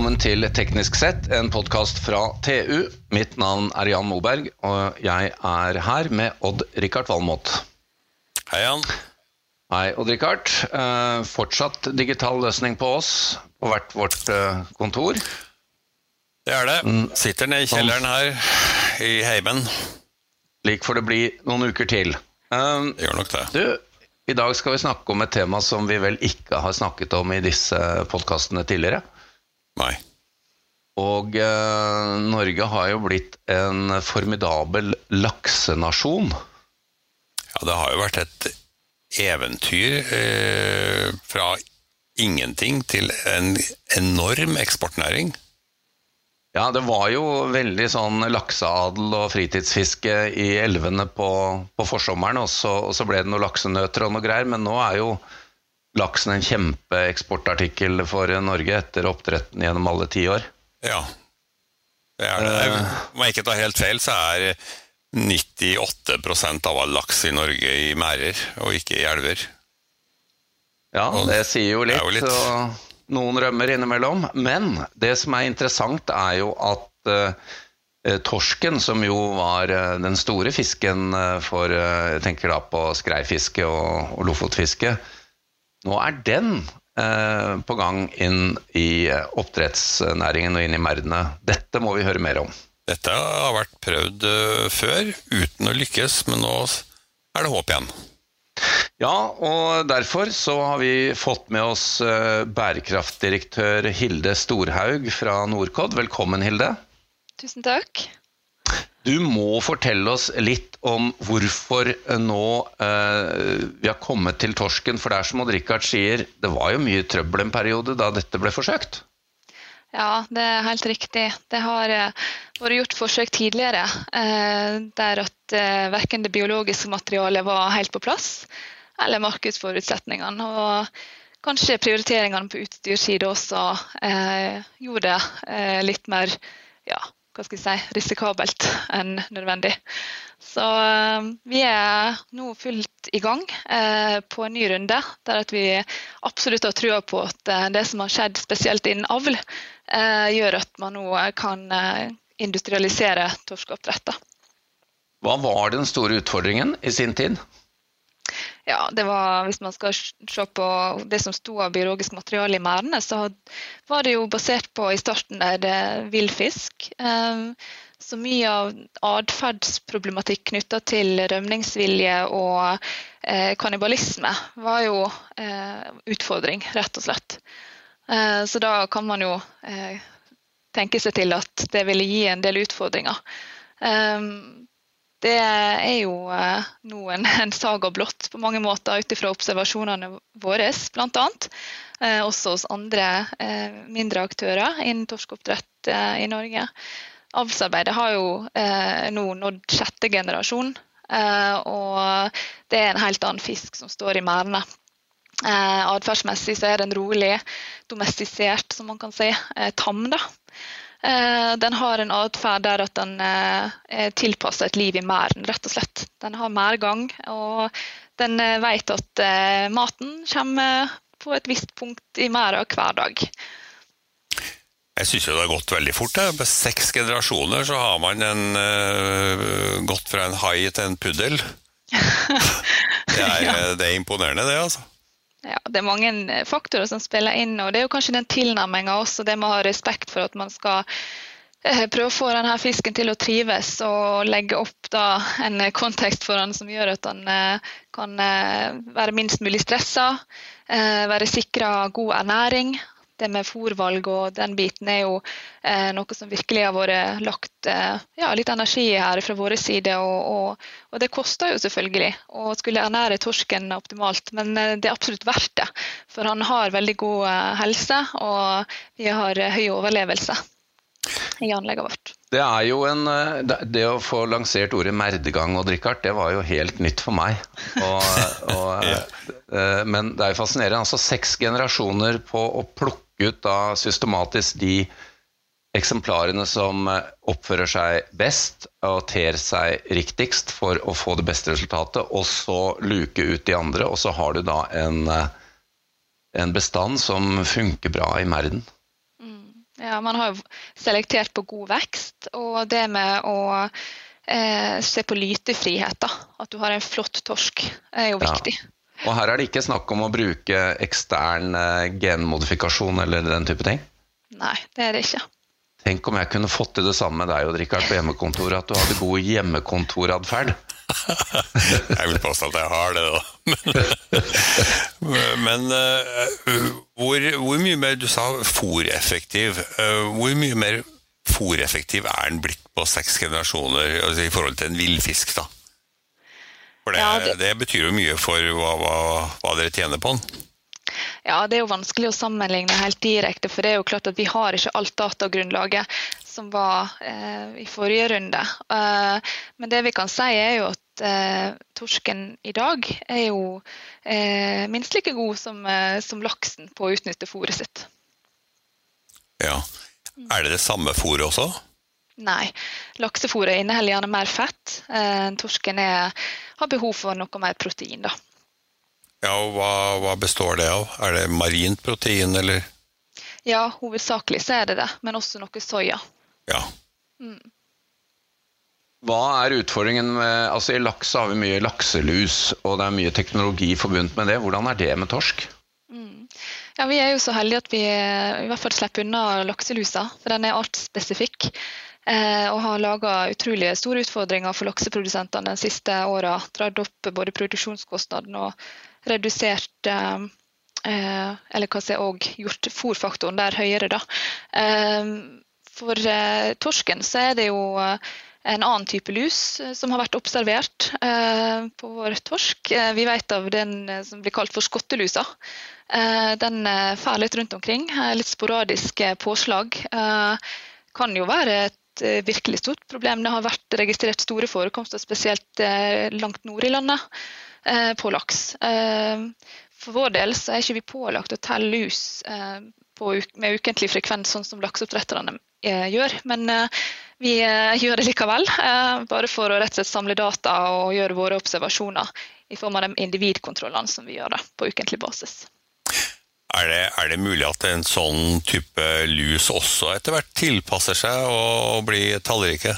velkommen til Teknisk sett, en podkast fra TU. Mitt navn er Jan Moberg, og jeg er her med Odd-Rikard Valmot. Hei, Jan. Hei, Odd-Rikard. Eh, fortsatt digital løsning på oss på hvert vårt eh, kontor. Det er det. Sitter nede i kjelleren her i heimen. Slik får det bli noen uker til. Eh, Det gjør nok det. du, i dag skal vi snakke om et tema som vi vel ikke har snakket om i disse podkastene tidligere. Nei. Og eh, Norge har jo blitt en formidabel laksenasjon. Ja, det har jo vært et eventyr eh, fra ingenting til en enorm eksportnæring. Ja, det var jo veldig sånn lakseadel og fritidsfiske i elvene på, på forsommeren, og så, og så ble det noen laksenøter og noe greier, men nå er jo laksen en kjempeeksportartikkel for Norge etter oppdretten gjennom alle tiår. Ja. Det er det. Om jeg ikke tar helt feil, så er 98% av all laks i Norge i merder, og ikke i elver. Ja, Og det sier jo litt, jo litt- og noen rømmer innimellom. Men det som er interessant, er jo at eh, torsken, som jo var eh, den store fisken eh, for eh, Jeg tenker da på skreifiske og, og lofotfiske. Nå er den eh, på gang inn i eh, oppdrettsnæringen og inn i merdene. Dette må vi høre mer om. Dette har vært prøvd eh, før, uten å lykkes, men nå er det håp igjen. Ja, og derfor så har vi fått med oss eh, bærekraftdirektør Hilde Storhaug fra Norcod. Velkommen, Hilde. Tusen takk. Du må fortelle oss litt om hvorfor nå eh, vi har kommet til torsken. For det er som Odd Rikard sier, det var jo mye trøbbel en periode da dette ble forsøkt. Ja, det er helt riktig. Det har eh, vært gjort forsøk tidligere eh, der at eh, verken det biologiske materialet var helt på plass, eller markedsforutsetningene. Og kanskje prioriteringene på utstyrssida også eh, gjorde det eh, litt mer ja, hva skal jeg si, risikabelt enn nødvendig. Så eh, vi er nå fullt i gang eh, på en ny runde, der at vi absolutt har trua på at eh, det som har skjedd spesielt innen avl, gjør at man nå kan industrialisere torskeoppdrett. Hva var den store utfordringen i sin tid? Ja, det var, Hvis man skal se på det som sto av biologisk materiale i merdene, så var det jo basert på i starten der det villfisk. Eh, Så mye av atferdsproblematikk knytta til rømningsvilje og eh, kannibalisme var jo eh, utfordring, rett og slett. Eh, så da kan man jo tenke seg til at det ville gi en del utfordringer. Eh, det er jo eh, nå en, saga blått på mange måter ut ifra observasjonene våre, bl.a. Eh, også hos andre eh, mindre aktører innen torskeoppdrett eh, i Norge. Avlsarbeidet har jo eh, nå nådd sjette generasjon, og det er en helt annen fisk som står i merdene. Eh, Atferdsmessig så er den rolig, domestisert, som man kan si. Tam, da. Eh, den har en atferd der at den eh, er tilpassa et liv i merden, rett og slett. Den har mergang, og den eh, vet at maten kommer på et visst punkt i merda hver dag. Jeg syns det har gått veldig fort. det. Med seks generasjoner så har man en, uh, gått fra en hai til en puddel. Det er, Ja. det er imponerende, det, altså. Ja, det er mange eh, faktorer som spiller inn, og det er jo kanskje den tilnærminga også, det med å ha respekt for at man skal eh, prøve å få denne fisken til å trives og legge opp da en eh, kontekst for han som gjør at eh, kan være minst mulig stressa, være sikra god ernæring. Det med fòrvalg og den biten er jo eh, noe som virkelig har vært lagt eh, ja, litt energi i her fra vår side. Og, og, og det koster jo selvfølgelig å skulle ernære torsken optimalt, men eh, det er absolutt verdt det. For han har veldig god eh, helse, og vi har eh, høy overlevelse i anlegget vårt. Det er jo en Det å få lansert ordet merdegang og drikkart, det var jo helt nytt for meg. Og, og, eh, men det er jo fascinerende. Altså seks generasjoner på å plukke ut da systematisk de eksemplarene som eh, oppfører seg best og ter seg riktigst for å få det beste resultatet, og så luke ut de andre, og så har du da en, eh, en bestand som funker bra i merden. Ja, man har jo selektert på god vekst, og det med å eh, se på lytefrihet, da. At du har en flott torsk, er jo viktig. Og her er det ikke snakk om å bruke ekstern eh, genmodifikasjon eller den type ting? Nei, det er det ikke. Tenk om jeg kunne fått til det samme med deg og Richard på hjemmekontoret, at du hadde god hjemmekontoratferd. jeg vil påstå at jeg har det, da. Men uh, hvor, hvor, mye mer Du sa fòreffektiv. Uh, hvor mye mer fòreffektiv er den blitt på seks generasjoner altså i forhold til en villfisk, da? For det, ja, det... det, betyr jo mye for hva, hva, hva, dere tjener på den. Ja, det er jo vanskelig å sammenligne helt direkte, for det er jo klart at vi har ikke alt datagrunnlaget som var eh, i forrige runde. Eh, men det vi kan si er jo at eh, torsken i dag er jo eh, minst like god som, eh, som laksen på å utnytte fôret sitt. Ja. Er det det samme fôret også? Nei. Laksefôret inneholder gjerne mer fett. Eh, torsken er, har behov for noe mer protein. da. Ja, og hva, hva, består det av? Er det marint protein, eller? Ja, hovedsakelig så er det det, men også noe soya. Ja. Mm. Hva er utfordringen med altså I laks har vi mye lakselus, og det er mye teknologi forbundet med det. Hvordan er det med torsk? Mm. Ja, Vi er jo så heldige at vi i hvert fall slipper unna lakselusa, for den er artsspesifikk. Eh, og har laga utrolig store utfordringer for lakseprodusentene de siste åra. Dratt opp både produksjonskostnaden og redusert eh, eh, Eller hva si, og gjort fòrfaktoren der høyere, da. For torsken så er det jo en annen type lus som har vært observert på vår torsk. vi vet av den som blir kalt for skottelusa. den fer litt rundt omkring. Litt sporadiske påslag. kan jo være Eh, virkelig stort problem. Det har vært registrert store forekomster, spesielt eh, langt nord i landet, eh, på laks. For vår del så er ikke vi pålagt å telle lus med ukentlig frekvens, sånn som lakseoppdretterne gjør. Men vi gjør det likevel, bare for å rett og slett samle data og gjøre våre observasjoner i form av de individkontrollene som vi gjør på ukentlig basis. Er det, er det, mulig at en sånn type lus også etter hvert tilpasser seg og blir tallrike?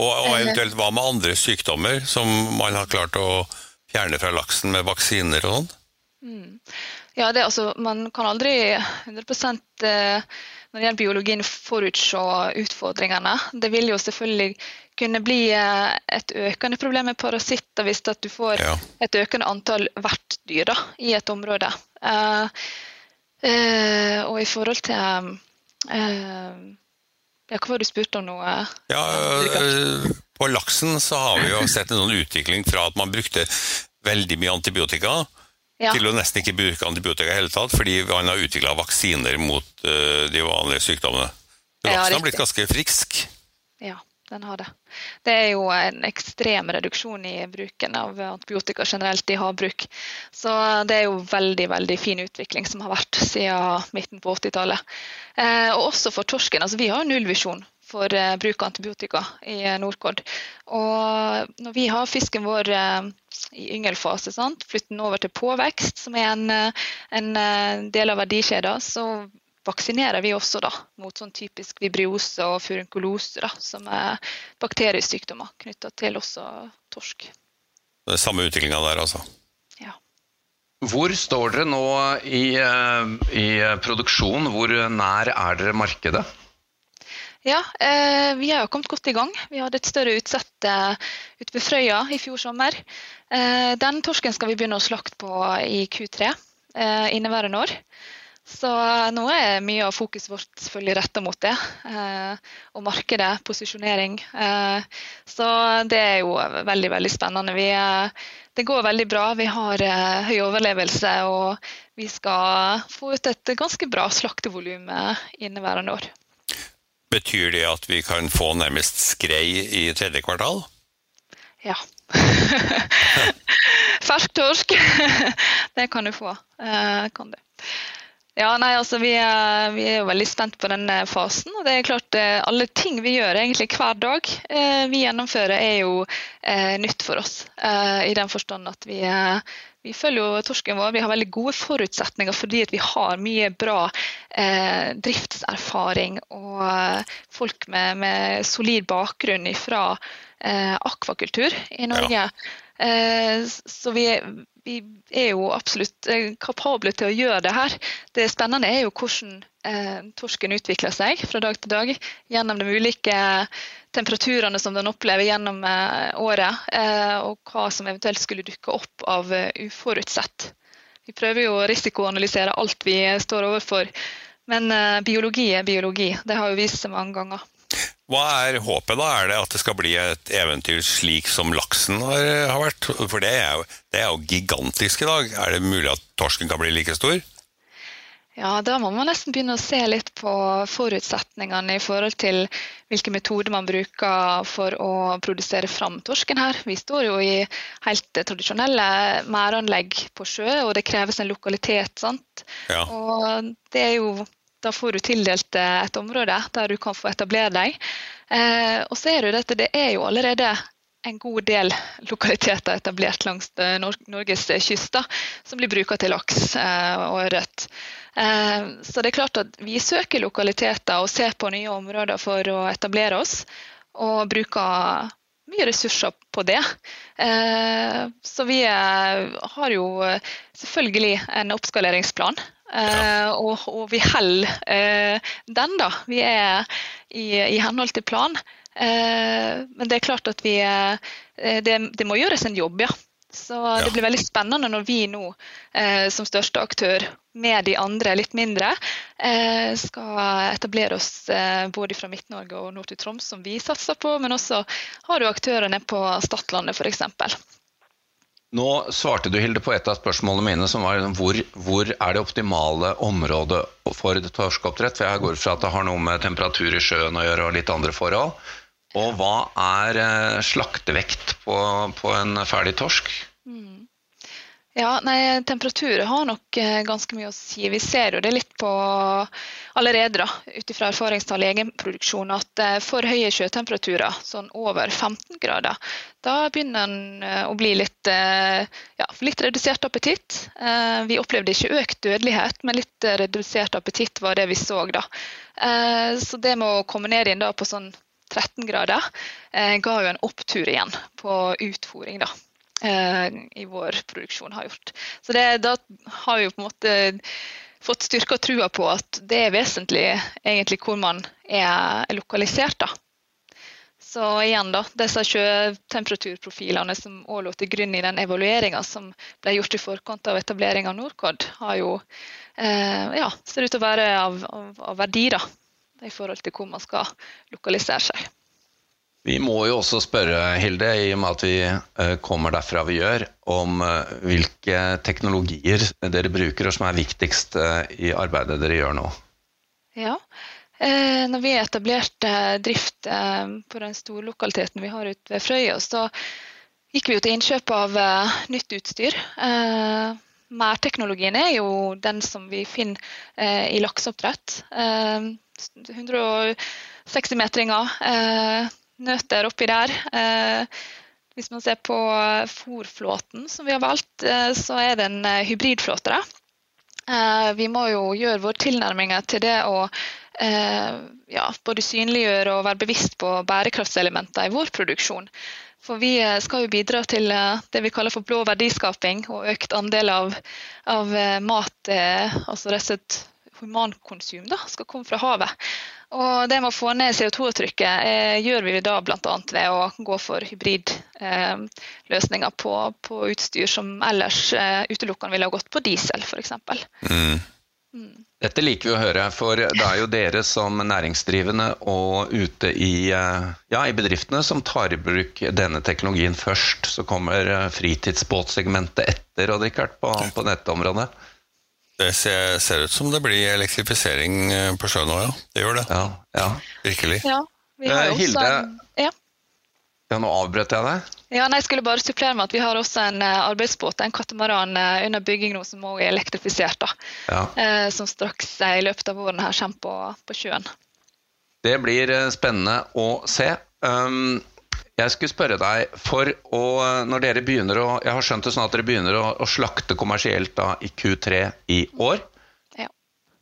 Og, og, eventuelt hva med andre sykdommer som man har klart å fjerne fra laksen med vaksiner og sånn? Mm. Ja, det, altså, man kan aldri 100 eh, når det gjelder biologien forutse utfordringene. Det vil jo selvfølgelig kunne bli eh, et økende problem med parasitter hvis du får ja. et økende antall vertdyr i et område. Uh, uh, og i forhold til uh, ja, Hva var det du spurte om nå? Ja, på laksen så har vi jo sett en sånn utvikling fra at man brukte veldig mye antibiotika, ja. til å nesten ikke bruke antibiotika i hele tatt, fordi man har utvikla vaksiner mot de vanlige sykdommene. Laksen har blitt ganske frisk. Ja den har det. Det er jo en ekstrem reduksjon i bruken av antibiotika generelt i havbruk. Så det er jo veldig veldig fin utvikling som har vært siden midten på 80-tallet. Eh, og også for torsken. altså Vi har nullvisjon for eh, bruk av antibiotika i Nordkod. Og når vi har fisken vår eh, i yngelfase, flytter den over til påvekst, som er en, en del av verdikjeden, så vaksinerer vi også da, mot sånn typisk vibriose og furunkulose, da, som er bakteriesykdommer knytta til også torsk. Det er samme utviklinga der, altså? Ja. Hvor står dere nå i, eh, i produksjon? Hvor nær er dere markedet? Ja, eh, vi har jo kommet godt i gang. Vi hadde et større utsett eh, ute ved Frøya i fjor sommer. Eh, den torsken skal vi begynne å slakte på i Q3 eh, inneværende år. Så nå er mye av fokuset vårt selvfølgelig retta mot det. Eh, og markedet, posisjonering. Eh, så det er jo veldig, veldig spennende. Vi, eh, det går veldig bra. Vi har eh, høy overlevelse, og vi skal få ut et ganske bra slaktevolum inneværende år. Betyr det at vi kan få nærmest skrei i tredje kvartal? Ja. Fersk torsk, det kan du få. Eh, kan du. Ja, nei, altså vi er, vi er, jo veldig spent på denne fasen. og det er klart eh, Alle ting vi gjør egentlig hver dag eh, vi gjennomfører, er jo eh, nytt for oss. Eh, I den forstand at vi, eh, vi følger jo torsken vår. Vi har veldig gode forutsetninger fordi vi har mye bra eh, driftserfaring og folk med, med, solid bakgrunn fra eh, akvakultur i Norge. Ja. Eh, så vi, vi, er jo absolutt eh, kapable til å gjøre det her. Det spennende er jo hvordan eh, torsken utvikler seg fra dag til dag gjennom de ulike temperaturene som den opplever gjennom året, og hva som eventuelt skulle dukke opp av uforutsett. Vi prøver jo å risikoanalysere alt vi står overfor, men biologi er biologi. Det har jo vist seg mange ganger. Hva er håpet, da? Er det at det skal bli et eventyr slik som laksen har, har vært? For det er, jo, det er, jo, gigantisk i dag. Er det mulig at torsken kan bli like stor? Ja, da må man nesten begynne å se litt på forutsetningene i forhold til hvilke metoder man bruker for å produsere fram torsken her. Vi står jo i helt tradisjonelle mæranlegg på sjø, og det kreves en lokalitet. sant? Ja. Og det er jo da får du tildelt eh, et område der du kan få etablere deg. Eh, og så er det dette, det er jo allerede en god del lokaliteter etablert langs eh, Norges kyster som blir bruka til laks og ørret. Så det er klart at vi søker lokaliteter og ser på nye områder for å etablere oss, og bruker mye ressurser på det. Så vi har jo selvfølgelig en oppskaleringsplan Uh, og, og, vi holder uh, den, da. Vi er i, i henhold til plan. Uh, men det er klart at vi det, det, må gjøres en jobb, ja. Så ja. det blir veldig spennende når vi nå, som største aktør, med de andre litt mindre, skal etablere oss både fra Midt-Norge og nord til Troms, som vi satser på, men også har du aktører nede på Stadlandet f.eks. Nå svarte du Hilde, på et av spørsmålene mine, som var hvor, hvor er det optimale området for torskeoppdrett? For jeg går ut fra at det har noe med temperatur i sjøen å gjøre og litt andre forhold. Og hva er eh, slaktevekt på, på en ferdig torsk? Mm. Ja, nei, temperaturer har nok eh, ganske mye å si. Vi ser jo det litt på allerede da, ut fra erfaringstall i egenproduksjon at eh, for høye sjøtemperaturer, sånn over 15 grader, da begynner en eh, å bli litt, ja, litt redusert appetitt. Vi opplevde ikke økt dødelighet, men litt redusert appetitt var det vi så da. Så det med å komme ned inn da på sånn 13 grader ga jo en opptur igjen på utfòring. da. Eh, i vår produksjon har gjort. Så det, da har vi på en måte fått styrka trua på at det er vesentlig egentlig hvor man er lokalisert. da. Så igjen da, disse sjøtemperaturprofilene som også lå til grunn i den evalueringa som ble gjort i forkant av etablering av Norcod, har jo eh, ja, ser ut til å være av, av, av verdi da, i forhold til hvor man skal lokalisere seg. Vi må jo også spørre, Hilde, i og med at vi eh, kommer derfra vi gjør, om eh, hvilke teknologier dere bruker og som er viktigst eh, i arbeidet dere gjør nå. Ja, når vi etablerte drift på den storlokaliteten vi har ute ved Frøya, så gikk vi jo til innkjøp av nytt utstyr. Mærteknologien er jo den som vi finner i lakseoppdrett. 160-metringer nøtter oppi der. Eh, hvis man ser på fòrflåten som vi har valgt, eh, så er det en eh, hybridflåte. Vi må jo gjøre våre tilnærminger til det å ja, både synliggjøre og være bevisst på bærekraftselementer i vår produksjon. For vi skal jo bidra til det vi kaller for blå verdiskaping og økt andel av, av mat, altså rett og slett humankonsum, da, skal komme fra havet. Og det med å få ned CO2-trykket eh, gjør vi da bl.a. ved å gå for hybridløsninger eh, på, på, utstyr som ellers eh, utelukkende ville ha gått på diesel, f.eks. Mm. Mm. Dette liker vi å høre, for det er jo dere som næringsdrivende og ute i, eh, ja, i bedriftene som tar i bruk denne teknologien først. Så kommer eh, fritidsbåtsegmentet etter, og Richard, på, på nettområdet. Det ser, ser, ut som det blir elektrifisering eh, på sjøen òg, ja. Det gjør det. Ja, ja. Virkelig. Ja, vi har eh, også Hilde, ja. ja, nå avbrøt jeg deg. Ja, nei, jeg skulle bare supplere med at Vi har også en uh, arbeidsbåt, en katamaran, under bygging nå som også er elektrifisert. da, ja. Eh, Som straks i løpet av våren her kommer på, på sjøen. Det blir spennende å se. Um, jeg skulle spørre deg, for å, når dere begynner å Jeg har skjønt det sånn at dere begynner å, å slakte kommersielt da i Q3 i år. Ja.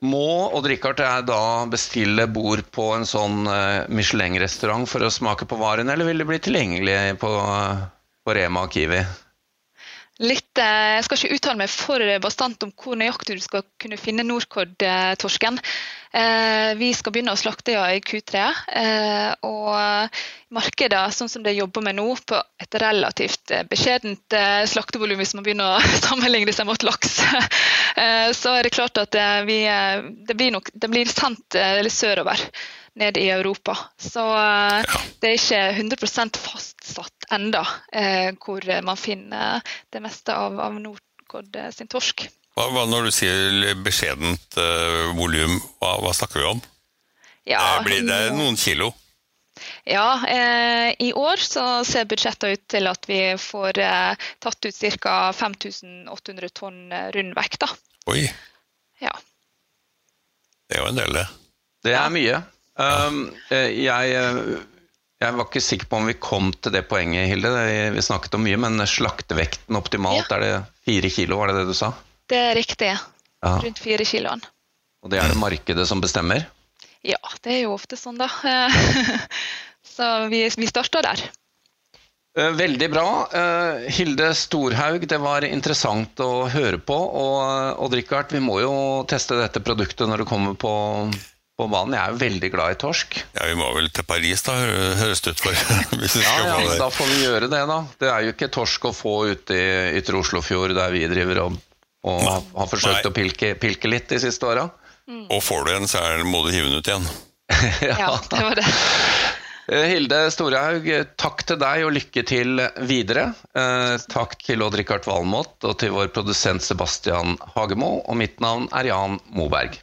Må Odd Rikard jeg da bestille bord på en sånn uh, Michelin-restaurant for å smake på varen, eller vil det bli tilgjengelig på, på Rema og Kiwi? Litt, eh, jeg skal ikke uttale meg for bastant om hvor nøyaktig du skal kunne finne Norcod-torsken. Eh, vi skal begynne å slakte ja, i Q3. Eh, og markedet, sånn som det jobber med nå, på et relativt beskjedent slaktevolum hvis man begynner å sammenligne seg mot laks, så er det klart at vi, det, blir nok, det blir sendt sørover ned i Europa. Så det er ikke 100% fastsatt enda eh, hvor man finner det meste av, av Norcod sin torsk. Hva, hva, når du sier beskjedent uh, volum, hva, hva, snakker vi om? Ja, blir det noen kilo? Ja, eh, i år så ser budsjettet ut til at vi får eh, tatt ut ca. 5800 tonn rundvekt. Da. Oi. Ja. Det er jo en del, det. Det er mye. Um, jeg, jeg, var ikke sikker på om vi kom til det poenget, Hilde. Vi snakket om mye, men slaktevekten optimalt, ja. er det fire kilo, var det det du sa? Det er riktig. Ja. Rundt fire kiloen. Og det er det markedet som bestemmer? Ja, det er jo ofte sånn, da. Så vi, vi starter der. Eh, veldig bra. Hilde Storhaug, det var interessant å høre på. Og Odd Rikard, vi må jo teste dette produktet når det kommer på på banen. Jeg er jo veldig glad i torsk. Ja, Vi må vel til Paris, da, høres det ut for. ja, ja da får vi gjøre det, da. Det er jo ikke torsk å få ute i ytre Oslofjord, der vi driver og, og Nei. har forsøkt Nei. å pilke, pilke, litt de siste åra. Mm. Og får du en, så må du hive den ut igjen. ja. ja, det var det. Eh, Hilde Storhaug, takk til deg og lykke til videre. Eh, takk til Odd-Rikard Valmot og til vår produsent Sebastian Hagemo. Og mitt navn er Jan Moberg.